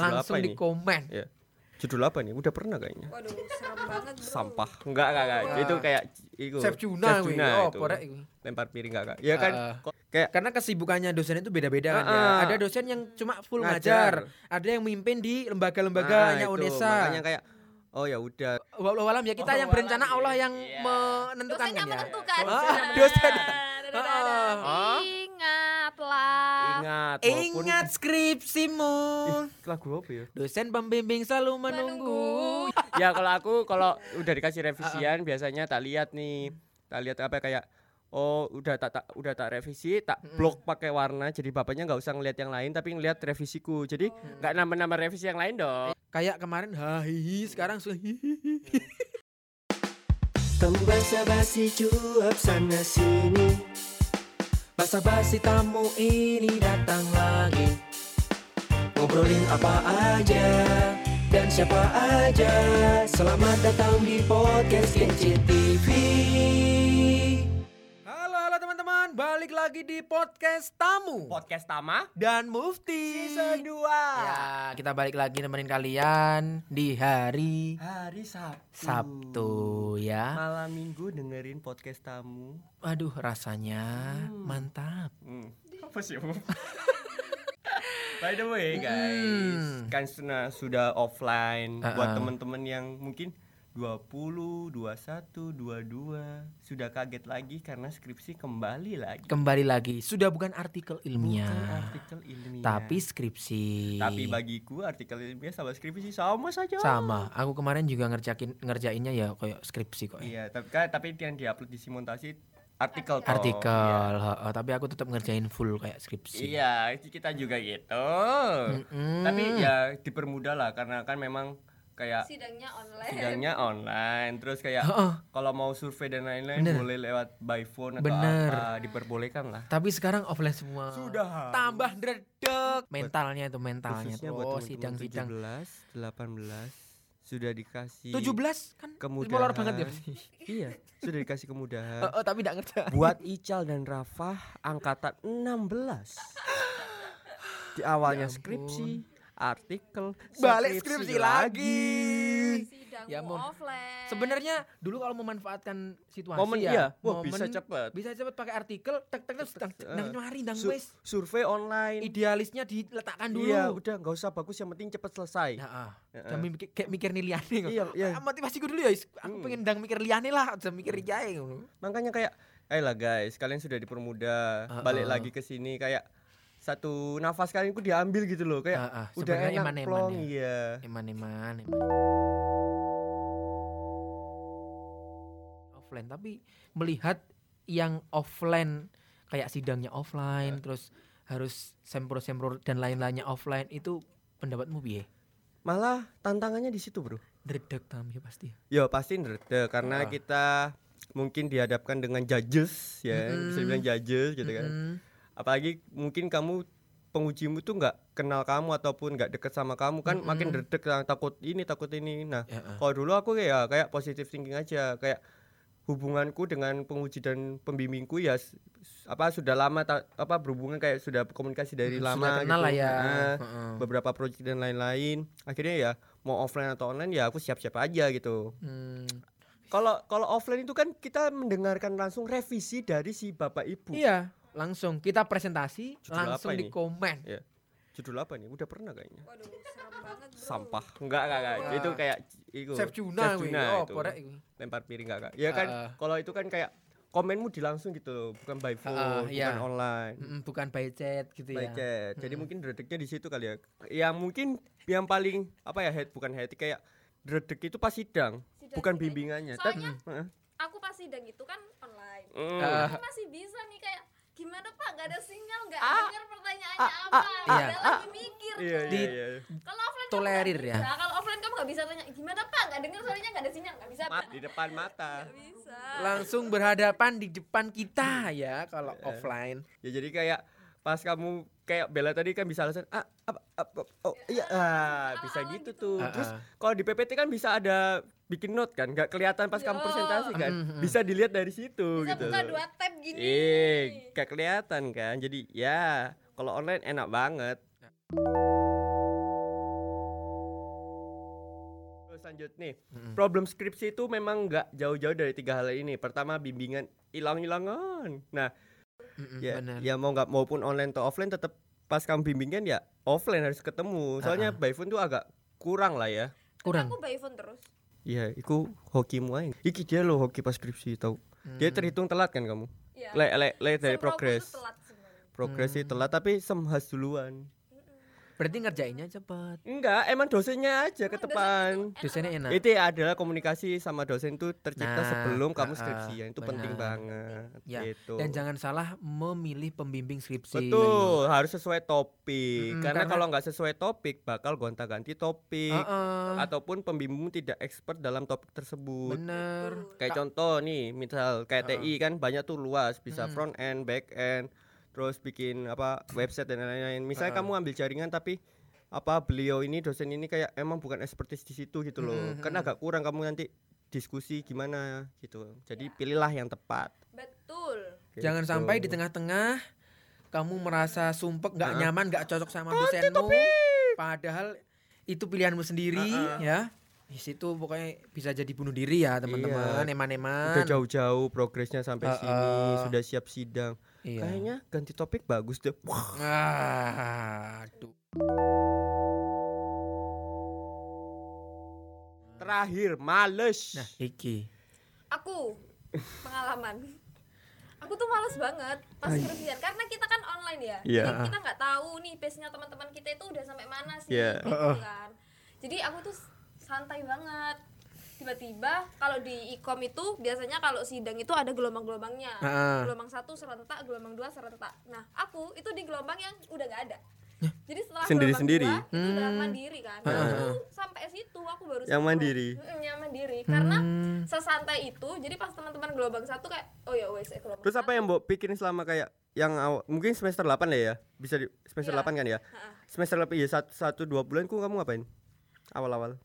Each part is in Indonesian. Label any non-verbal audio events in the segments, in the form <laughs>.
Judul langsung apa di ini? komen. Ya. Judul apa nih? Udah pernah kayaknya. Waduh, serem banget bro. Sampah. Enggak, enggak, enggak. Ah. Itu kayak itu. Chef Juna Chef. Juna Oh, itu. porek iku. Lempar piring enggak, enggak. Ya kan Ah, ah. kok- kayak Karena kesibukannya dosen itu beda-beda kan ya. Ah, ah. Ada dosen yang cuma full Ngajar. ngajar, ada yang mimpin di lembaga-lembaganya Ah, itu. UNESA. Makanya kayak oh ya udah. Walau alam ya kita Oh, yang berencana walau, Allah yang Iya. menentukan Dosennya kan ya. menentukan. Ah, dosen. Dadah. Ah. Ingatlah. Ingat walaupun- Ingat skripsimu. Ih, lagu apa ya? Dosen pembimbing selalu menunggu. ya kalau aku kalau udah dikasih revisian biasanya tak lihat nih tak lihat apa kayak oh udah tak, tak udah tak revisi tak blok pakai warna jadi bapaknya nggak usah ngeliat yang lain tapi ngeliat revisiku jadi nggak nambah-nambah revisi yang lain dong Kayak kemarin hahihi sekarang sudah hihihi. Basa-basi cuap sana sini Basa-basi tamu ini datang lagi. Ngobrolin apa aja dan siapa aja. Selamat datang di podcast Kece balik lagi di podcast tamu podcast Tama dan Mufti. season 2 Ya, kita balik lagi nemenin kalian di hari hari Sabtu Sabtu ya. malam minggu dengerin podcast tamu Aduh, rasanya mantap. Hmm. Apa sih? <laughs> By the way guys, Hmm. kan sudah offline buat Uh-uh. teman-teman yang mungkin 20, 21, 22 sudah kaget lagi karena skripsi kembali lagi. Kembali lagi, sudah bukan artikel Bukan ilmiah, artikel ilmiah. tapi skripsi. tapi bagiku artikel ilmiah sama skripsi sama saja. sama. Aku kemarin juga ngerjakin ngerjainnya ya kayak skripsi kok. ya. Iya, tapi kan tapi yang diupload di Simontasi artikel toh. Artikel, Iya. heeh, tapi aku tetap ngerjain full kayak skripsi. Iya, kita juga gitu. Mm-mm. Tapi ya dipermudah lah karena kan memang kayak Sidangnya online. sidangnya online terus kayak Heeh. kalau mau survei dan lain-lain Bener. boleh lewat by phone atau Bener. apa diperbolehkan lah Tapi sekarang offline semua. Sudah. Tambah dredeg. Mentalnya itu mentalnya khususnya tuh. buat Oh, sidang-sidang. 17 18 sudah dikasih 17 kan kemudahan banget ya. <laughs> iya sudah dikasih kemudahan Oh, oh, tapi enggak ngerti. buat Ical dan Rafa angkatan 16 di awalnya Ya skripsi artikel Balik skripsi lagi. Ya offline. Sebenarnya dulu kalau memanfaatkan situasi momen ya, iya wah momen bisa cepet bisa cepet pakai artikel, tek tek tek sedang Eh, nang nyari nang wis. survei online Idealisnya diletakkan dulu. iya udah nggak usah bagus yang penting cepet selesai Nah, ah. Heeh. Jangan mikir, kayak mikir nih liane. Iya, iya. Ah, Motivasiku dulu ya, aku Hmm. pengen ndang mikir liane lah, aja mikir jae ngono. makanya kayak ayolah guys kalian sudah dipermudah Uh-uh. balik lagi ke sini kayak satu nafas kalian ku diambil gitu loh kayak Ah, ah. udah enak eman-eman plong ya. iya Eman-eman, eman. Offline, tapi melihat yang offline kayak sidangnya offline, terus harus sempro-sempro dan lain-lainnya offline itu pendapatmu piye? malah tantangannya di situ bro Dredeg tam ya pasti. ya pasti ngerti karena Ah. kita mungkin dihadapkan dengan judges ya Mm-mm. bisa dibilang judges gitu kan Mm-mm. Apalagi mungkin kamu pengujimu tuh nggak kenal kamu ataupun nggak deket sama kamu kan Mm-mm. makin dredeg lah, takut ini takut ini nah Ya, ah. kalau dulu aku kayak kayak positive thinking aja kayak hubunganku dengan penguji dan pembimbingku ya apa sudah lama ta- apa berhubungan kayak sudah komunikasi dari Mm, lama sudah kenal gitu. lah ya. Nah, Heeh. beberapa proyek dan lain-lain akhirnya ya mau offline atau online ya aku siap-siap aja gitu Hmm. kalau kalau offline itu kan kita mendengarkan langsung revisi dari si bapak ibu Iya, langsung kita presentasi, Judul langsung apa di komen. ya judul apa nih udah pernah kayaknya Waduh, serem banget bro. sampah enggak enggak, enggak. Wah. itu kayak itu Chef Juna, Chef. Juna oh, itu. porek iku. lempar piring enggak enggak ya kan kalau itu kan kayak komenmu di langsung gitu loh bukan by phone Ah, bukan iya. online Mm-mm, bukan by chat gitu by ya. chat jadi Mm-mm. mungkin dredegnya di situ kali ya yang mungkin yang paling apa ya head bukan head kayak dredeg itu pas sidang Sidang bukan bimbingannya Soalnya Heeh. aku pas sidang itu kan online. Mm. Aku masih bisa nih kayak gimana pak gak ada sinyal gak Ah. dengar pertanyaannya Ah, apa ah, iya. lagi mikir iya iya Di- iya kalau offline tolerir ya. kalau offline kamu gak bisa tanya gimana pak gak dengar suaranya gak ada sinyal gak bisa Mat, di depan mata Gak bisa Langsung berhadapan di depan kita ya kalau Iya. offline. ya jadi kayak pas kamu kayak Bella tadi kan bisa alasan ah apa, apa oh iya ah, bisa Ala-ala gitu gitu. tuh Ah, terus ah. kalau di PPT kan bisa ada bikin note kan nggak kelihatan pas kamu Yo. presentasi kan Mm, mm. bisa dilihat dari situ bisa gitu buka dua tab gini eh gak kelihatan kan jadi ya kalau online enak banget lanjut nih. Problem skripsi itu memang nggak jauh-jauh dari tiga hal ini. Pertama bimbingan hilang-hilangan. Nah, Mm-mm, ya, benar. ya mau nggak maupun online atau offline tetap pas kamu bimbingan ya offline harus ketemu. Soalnya by phone tuh agak kurang lah ya. kurang Aku by phone terus. Iya, itu hokimu aja. Iki dia loh hoki pas skripsi tau. Dia terhitung telat kan kamu. Iya. Le, le, le dari progres. Progres sih telat tapi semhas duluan. Berarti ngerjainnya cepat Enggak, emang dosennya aja ke depan. dosennya enak Itu adalah komunikasi sama dosen itu tercipta Nah, sebelum kamu ah, skripsian itu penting benar. banget. Ya, gitu. dan jangan salah memilih pembimbing skripsi Betul, harus sesuai topik. Mm-mm, karena, karena- kalau nggak sesuai topik bakal gonta-ganti topik Heeh, ataupun pembimbingmu tidak expert dalam topik tersebut. bener Kayak contoh nih, misal kayak TI kan banyak tuh luas, bisa Mm. front end, back end, terus bikin apa website dan lain-lain. Misalnya Ah. kamu ambil jaringan tapi apa beliau ini dosen ini kayak emang bukan expertise di situ gitu loh. Mm, Kan agak kurang kamu nanti diskusi gimana gitu. Jadi pilihlah yang tepat. Betul. jangan Gitu. sampai di tengah-tengah kamu merasa sumpek nggak nyaman nggak cocok sama dosenmu padahal itu pilihanmu sendiri Ah, ah. ya di situ pokoknya bisa jadi bunuh diri ya teman-teman Iya. eman-eman Udah jauh-jauh progresnya sampai Ah, sini, ah. sudah siap sidang. Iya. Kayaknya ganti topik bagus deh. Wah, Ah, aduh. terakhir males. nah iki Aku pengalaman. Aku tuh males banget pas Ay. skripsian karena kita kan online ya. Iya. Jadi kita nggak tahu nih pace-nya teman-teman kita itu udah sampai mana sih Iya. gitu kan. Jadi aku tuh santai banget. Tiba-tiba kalau di ikom itu biasanya kalau sidang itu ada gelombang-gelombangnya. Ah. Gelombang satu serentak, gelombang dua serentak. Nah, aku itu di gelombang yang udah nggak ada. Jadi setelah Sendiri-sendiri? gelombang dua, itu udah Hmm. mandiri kan. Nah, aku sampai situ aku baru Yang sinkron. mandiri? Mm, yang mandiri. Karena Hmm. sesantai itu jadi pas teman-teman gelombang satu kayak oh ya wes eh, gelombang Terus apa yang Mbok pikirin selama kayak yang awal, mungkin semester 8 lah ya. Bisa di semester Iya. 8 kan ya? Ha-ha. Semester 8 ya satu, satu dua bulan ku kamu ngapain? Awal-awal.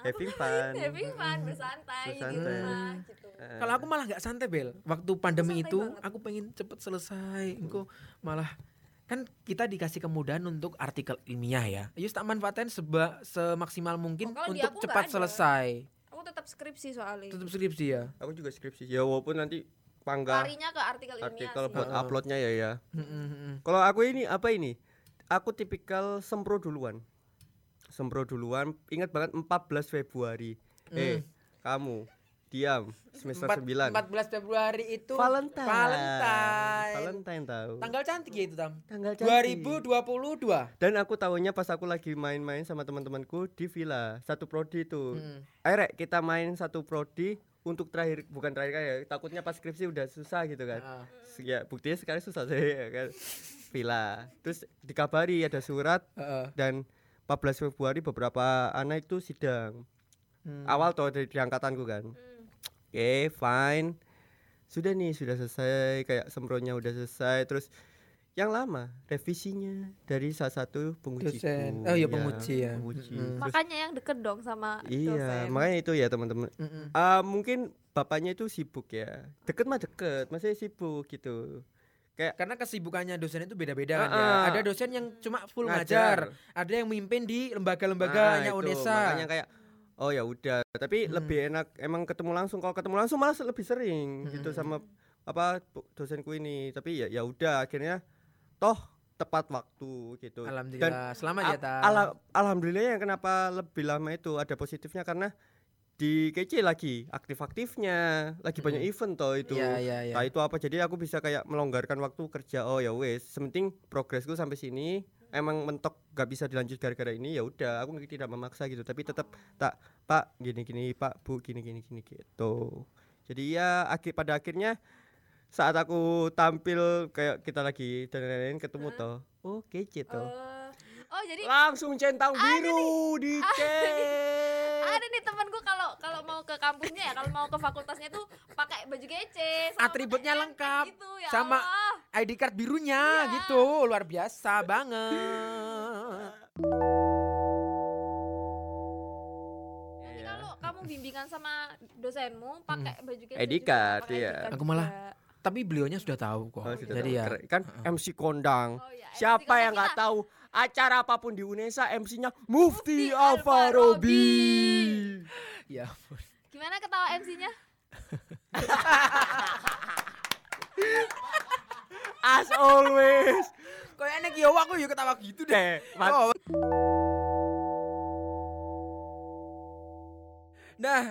<laughs> Having fun. having fun bersantai, di Bersantai. rumah gitu Eh, Kalau aku malah nggak santai bel. Waktu pandemi Santai itu banget. aku pengen cepet selesai. Engko malah kan kita dikasih kemudahan untuk artikel ilmiah ya. Yus tak manfaatin seba semaksimal mungkin Oh, di untuk aku cepat selesai. aku tetap skripsi soalnya Tetap skripsi ya. aku juga skripsi. Ya walaupun nanti pangga larinya ke artikel ilmiah artikel sih buat Heeh. uploadnya ya ya. Mm-mm. Kalau aku ini apa ini? Aku tipikal sempro duluan. Sempro duluan. Ingat banget 14 Februari. Eh, kamu diam semester Empat- 9. 14 Februari itu Valentine. Valentine. Valentine tahu. Tanggal cantik ya itu Tam. Tanggal cantik. 2022. Dan aku tahunya pas aku lagi main-main sama teman-temanku di villa satu prodi itu. Mm. Ayo Rek, kita main satu prodi untuk terakhir bukan terakhir kali ya. Takutnya pas skripsi udah susah gitu kan. Ah. Ya buktinya sekarang susah sih <laughs> ya kan. Villa. Terus dikabari ada surat Heeh. dan 14 Februari beberapa anak itu sidang. Hmm. Awal tuh dari angkatanku kan. Hmm. Oke, fine. Sudah nih, sudah selesai kayak sempronya udah selesai terus yang lama revisinya dari salah satu penguji Dosen. Oh iya, penguji ya. penguji. Mm-mm. Terus- makanya yang deket dong sama iya dosen makanya itu ya teman-teman Mm-mm. Ah, mungkin bapaknya itu sibuk ya deket mah deket masih sibuk gitu kayak Karena kesibukannya dosen itu beda-beda kan ya. Ada dosen yang cuma full Ngajar. ngajar, ada yang mimpin di ah, lembaga-lembaganya itu, UNESA. makanya kayak oh ya udah tapi Hmm. lebih enak emang ketemu langsung kalau ketemu langsung malah lebih sering gitu Hmm. sama apa bu- dosenku ini tapi ya ya udah akhirnya toh tepat waktu gitu Alhamdulillah, selamat ya Al- Ta. ala- alhamdulillah yang kenapa lebih lama itu ada positifnya karena di kece lagi aktif-aktifnya. Lagi banyak event toh itu. Iya, iya, iya. Nah, itu apa? Jadi aku bisa kayak melonggarkan waktu kerja. Oh ya wes sementing progresku sampai sini. Emang mentok gak bisa dilanjut gara-gara ini ya udah aku tidak memaksa gitu. Tapi tetap tak pak gini gini pak bu gini gini gini gitu. Jadi ya akhir pada akhirnya saat aku tampil kayak kita lagi dan lain-lain ketemu toh. Oh kece toh Eh, oh jadi langsung centang biru di ada nih temanku kalau mau ke kampusnya ya kalau mau ke fakultasnya tuh pakai baju kece Atributnya lengkap, gitu, ya sama Allah. ID card birunya Iya. gitu, luar biasa banget. Nanti kalau kamu bimbingan sama dosenmu pakai baju kece ID card, iya. ID card Aku malah juga. tapi beliaunya sudah tahu kok. Oh, sudah Jadi tahu. ya kan MC kondang. Oh, iya, MC Siapa kondang yang nggak tahu acara apa pun di UNESA MC-nya Mufti Mufti Alfarobi. Ya. Gimana ketawa MC-nya? As always. Kayak enek yo aku yo ketawa gitu deh. Mat- Oh. Nah,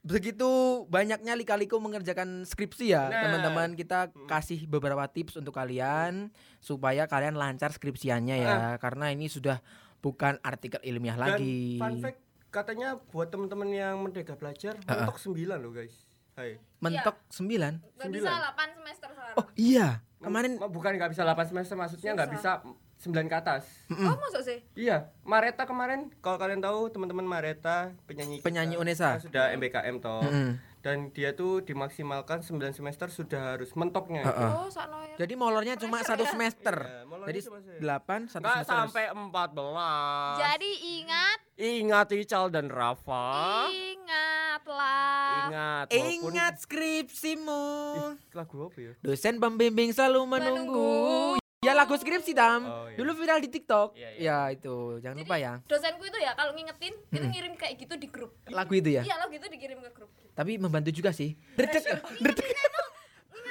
begitu banyaknya lika-liku mengerjakan skripsi ya, Nah. teman-teman kita kasih beberapa tips untuk kalian supaya kalian lancar skripsiannya ya, karena ini sudah bukan artikel ilmiah Dan lagi. fun fact katanya buat teman-teman yang merdeka belajar mentok 9 loh guys. Hai. Mentok 9. Gak Sembilan. bisa 8 semester sekarang. Oh, iya. Kemarin Ma- bukan nggak bisa 8 semester maksudnya nggak bisa 9 ke atas. Oh, masuk sih? Iya, Mareta kemarin kalau kalian tahu teman-teman Mareta penyanyi kita, Penyanyi Unesa. kan sudah MBKM toh. Mm-mm. Dan dia tuh dimaksimalkan 9 semester sudah harus mentoknya. Heeh. Oh, sakno ya. jadi molornya cuma satu semester. Iya, molornya Jadi cuma se- 8 satu Nggak semester. sampai 14. Jadi ingat, Ingat Ical dan Rafa. ingatlah. Ingat. walaupun- Ingat skripsimu. Ih, lagu apa ya? Dosen pembimbing selalu menunggu. Ya lagu skripsi Tam. Oh, iya. Dulu viral di TikTok. Iya, iya. Ya itu, jangan lupa ya. Dosenku itu ya kalau ngingetin, itu ngirim kayak gitu di grup. Lagu itu ya. Iya, lo gitu dikirim ke grup. Tapi membantu juga sih. Dredeg, dredeg.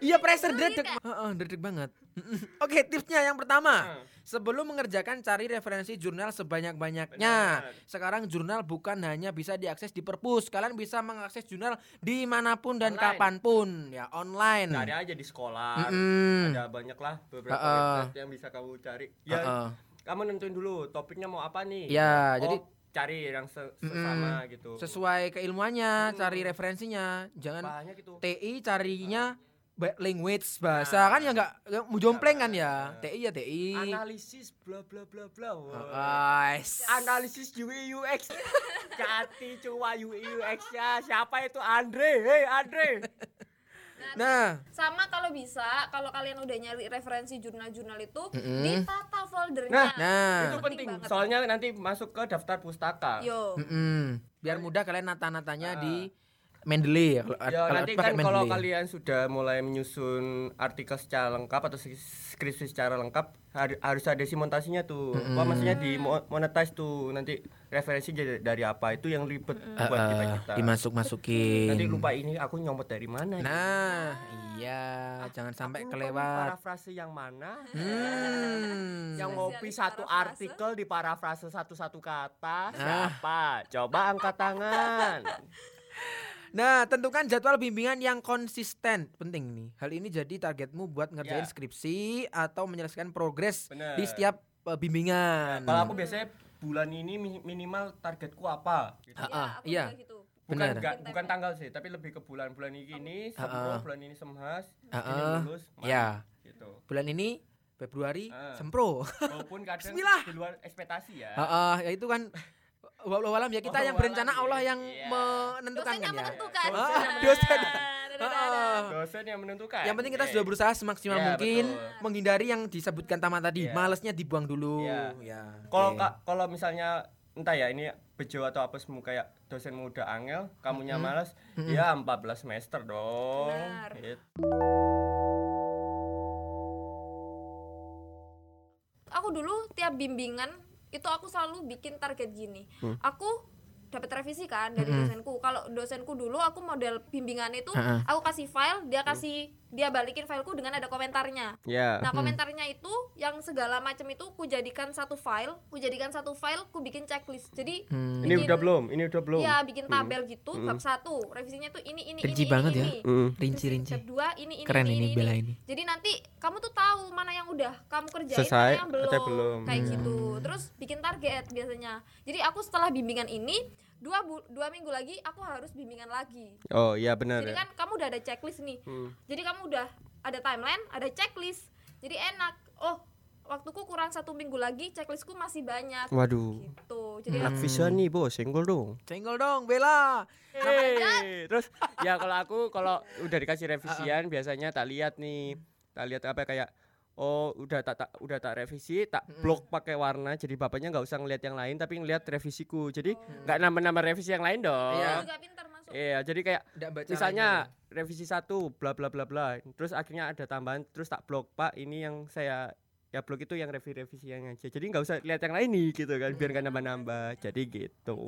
Iya pressure dredeg. Heeh, dredeg banget. <laughs> Oke, tipsnya yang pertama. Sebelum mengerjakan cari referensi jurnal sebanyak-banyaknya. Sekarang jurnal bukan hanya bisa diakses di perpus, kalian bisa mengakses jurnal di mana pun dan Online. kapan pun, ya online. Cari aja di sekolah. Mm-mm. Ada banyak lah beberapa Heeh. website yang bisa kamu cari. Ya, Heeh. kamu nentuin dulu topiknya mau apa nih. Ya, Oh, jadi cari yang se- sesama gitu. sesuai keilmuannya, cari referensinya. Jangan Banyak itu. TI carinya ba- language bahasa Nah. kan ya enggak mau jompleng kan ya. TI ya TI. Analisis bla bla bla bla. Guys. Analisis UI UX. Jati cuma UI UX ya. Siapa itu Andre? Hei Andre. Nah, Sama kalau bisa, kalau kalian udah nyari referensi jurnal-jurnal itu, Mm-mm. ditata foldernya. Nah, nah. itu Penting penting. banget. Soalnya nanti masuk ke daftar pustaka. Yo. Mm-mm. Biar mudah kalian nata-natanya Ah. di Mendeley ya. Kalau, Ya kalau nanti kan kalau kalian sudah mulai menyusun artikel secara lengkap atau skripsi secara lengkap har- harus ada simultasinya tuh. Apa maksudnya di mo- monetize tuh nanti referensi jadi dari apa itu yang ribet Ah, buat kita ah, kita. dimasuk-masukin. Nanti lupa ini aku nyomot dari mana. Nah, iya, jangan sampai Aku kelewat. Parafrase yang mana? Hmm. Yang ngopi satu artikel di parafrase satu-satu Ah. kata siapa? Coba angkat tangan. <laughs> Nah, tentukan jadwal bimbingan yang konsisten. Penting nih. Hal ini jadi targetmu buat ngerjain Ya. skripsi atau menyelesaikan progres Bener. di setiap uh, bimbingan. Kalau aku biasanya bulan ini mi- minimal targetku apa? Gitu. Ah, Iya, aku iya. juga gitu. Bukan Bener. enggak, bukan tanggal sih, tapi lebih ke bulan-bulan ini sempro, ah. bulan ini semhas, Ah, ini lulus, Ya. gitu. Bulan ini Februari Ah. sempro. Walaupun kadang di luar ekspektasi ya. Heeh, ya itu kan <laughs> walau alam ya kita yang berencana Allah iya. yang Iya. menentukan Dosen kan yang ya. menentukan. Ah, <laughs> Dosen. dosen. Heeh. dadah. Dosen yang menentukan. Yang penting kita Oke. sudah berusaha semaksimal mungkin betul. menghindari yang disebutkan Tama tadi. Iya. Malesnya dibuang dulu. Iya. Ya. Kalau. Kak, kalau misalnya entah ya ini bejo atau apa semua kayak dosenmu udah angel, kamunya malas, ya 14 semester dong. Benar. Gitu. Aku dulu tiap bimbingan itu aku selalu bikin target gini. Hmm. Aku dapat revisi kan dari dosenku. Kalau dosenku dulu aku model bimbingan itu Heeh. aku kasih file, dia kasih dia balikin fileku dengan ada komentarnya. Ya. Nah, komentarnya itu yang segala macam itu ku jadikan satu file, ku jadikan satu file, ku bikin checklist. Jadi Hmm. Ini bikin- udah belum? Ini udah belum? Iya, bikin tabel gitu bab satu. Revisinya tuh ini ini Rinci ini banget ini, ya. ini. Mm. Terus Rinci-rinci. Bab dua ini ini Keren ini, ini ini, Bella ini. ini. Jadi nanti kamu tuh tahu mana yang udah kamu kerjain, Selesai mana yang belum. belum. Kayak Hmm. gitu. Terus bikin target biasanya. Jadi aku setelah bimbingan ini dua bu- dua minggu lagi aku harus bimbingan lagi. Oh iya benar. Jadi ya. kan kamu udah ada checklist nih. Hmm. Jadi kamu udah ada timeline, ada checklist. Jadi enak. Oh, waktuku kurang satu minggu lagi, checklistku masih banyak. Waduh. Gitu. Jadi Anak bisa nih bos, senggol dong. Senggol dong, Bella. Hey, terus ya kalau aku kalau udah dikasih revisian biasanya tak lihat nih, tak lihat apa kayak oh udah tak, tak udah tak revisi, tak blok pakai warna jadi bapaknya nggak usah ngeliat yang lain tapi ngeliat revisiku. Jadi nggak nambah-nambah revisi yang lain dong. Iya. juga pintar masuk. Iya, jadi kayak misalnya revisi satu bla bla bla bla terus akhirnya ada tambahan terus tak blok pak ini yang saya ya blok itu yang revisi revisi yang aja jadi nggak usah lihat yang lain nih gitu kan biar nggak nambah nambah jadi gitu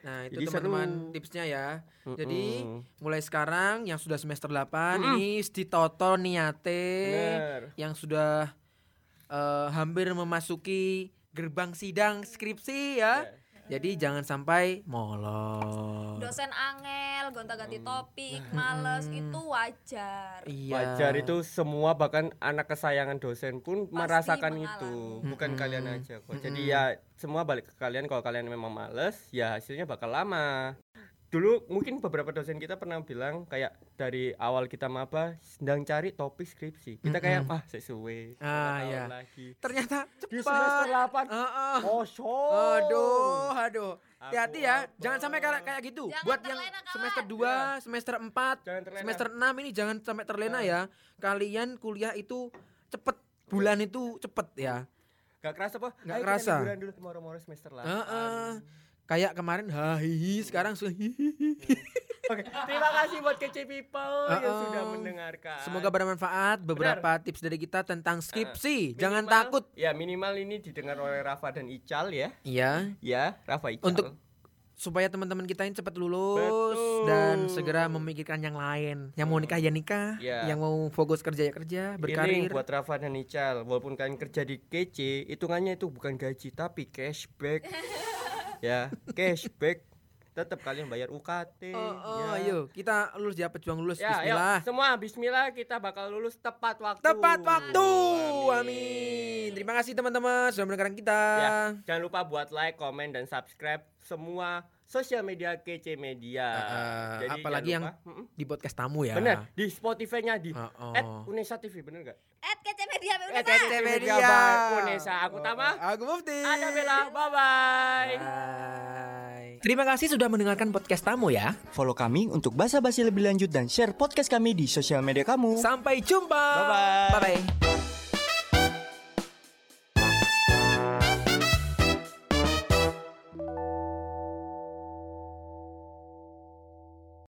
Nah, itu Jadi teman-teman seru. tipsnya ya. Jadi Mm-mm. mulai sekarang yang sudah semester 8 Mm-mm. ini ditoto niate bener yang sudah eh, hampir memasuki gerbang sidang skripsi ya. Jadi jangan sampai molor. dosen angel gonta-ganti topik males itu wajar Iya. wajar itu semua bahkan anak kesayangan dosen pun merasakan mengalami. itu bukan Mm-mm. kalian aja kok jadi Mm-mm. ya semua balik ke kalian kalau kalian memang males ya hasilnya bakal lama dulu mungkin beberapa dosen kita pernah bilang kayak dari awal kita maba sedang cari topik skripsi kita kayak Mm-mm. ah sesuai Ah, iya. lagi Ternyata di cepat. semester 8 Heeh. kosong Aduh, aduh. Hati-hati ya. apa? Jangan sampai kayak kayak gitu. Jangan Buat yang semester 2, semester 4, jangan terlena semester 6 ini jangan sampai terlena Nah. ya. Kalian kuliah itu cepet. Bulan itu cepet ya. gak kerasa apa Nggak Ayo kerasa. dulu moro-moro semester 8 Heeh. Kayak kemarin hahihi sekarang sudah hihihi. Oke, terima kasih buat kece people yang Uh-uh. sudah mendengarkan. Semoga bermanfaat beberapa tips dari kita tentang skripsi. Jangan Minimal- takut. Ya minimal ini didengar oleh Rafa dan Ical ya. Iya, Ya, Rafa Ical. Untuk supaya teman-teman kita ini cepat lulus Betul. dan segera memikirkan yang lain. Yang mau nikah ya nikah, Iya. yang mau fokus kerja ya kerja, ini berkarir. buat Rafa dan Ical, walaupun kalian kerja di kece, hitungannya itu bukan gaji tapi cashback. <laughs> ya, cashback. Tetap kalian bayar UKT. Oh, oh, ya. ayo kita lulus ya pejuang lulus. Ya, Bismillah. yuk, semua bismillah kita bakal lulus tepat waktu. Tepat waktu. Amin. Amin. Terima kasih teman-teman sudah mendengarkan kita. Ya, jangan lupa buat like, komen dan subscribe semua sosial media kece media. Uh, Jadi apalagi mm-mm. Di podcast tamu ya. bener di Spotify-nya di oh. at Unesa TV bener gak? at kece Unesa. Kece Media Unesa. Aku Tama, Aku Mufti. ada Bella, bye bye. Bye. Terima kasih sudah mendengarkan podcast tamu ya. Follow kami untuk basa-basi lebih lanjut dan share podcast kami di sosial media kamu. Sampai jumpa. Bye-bye. Bye bye.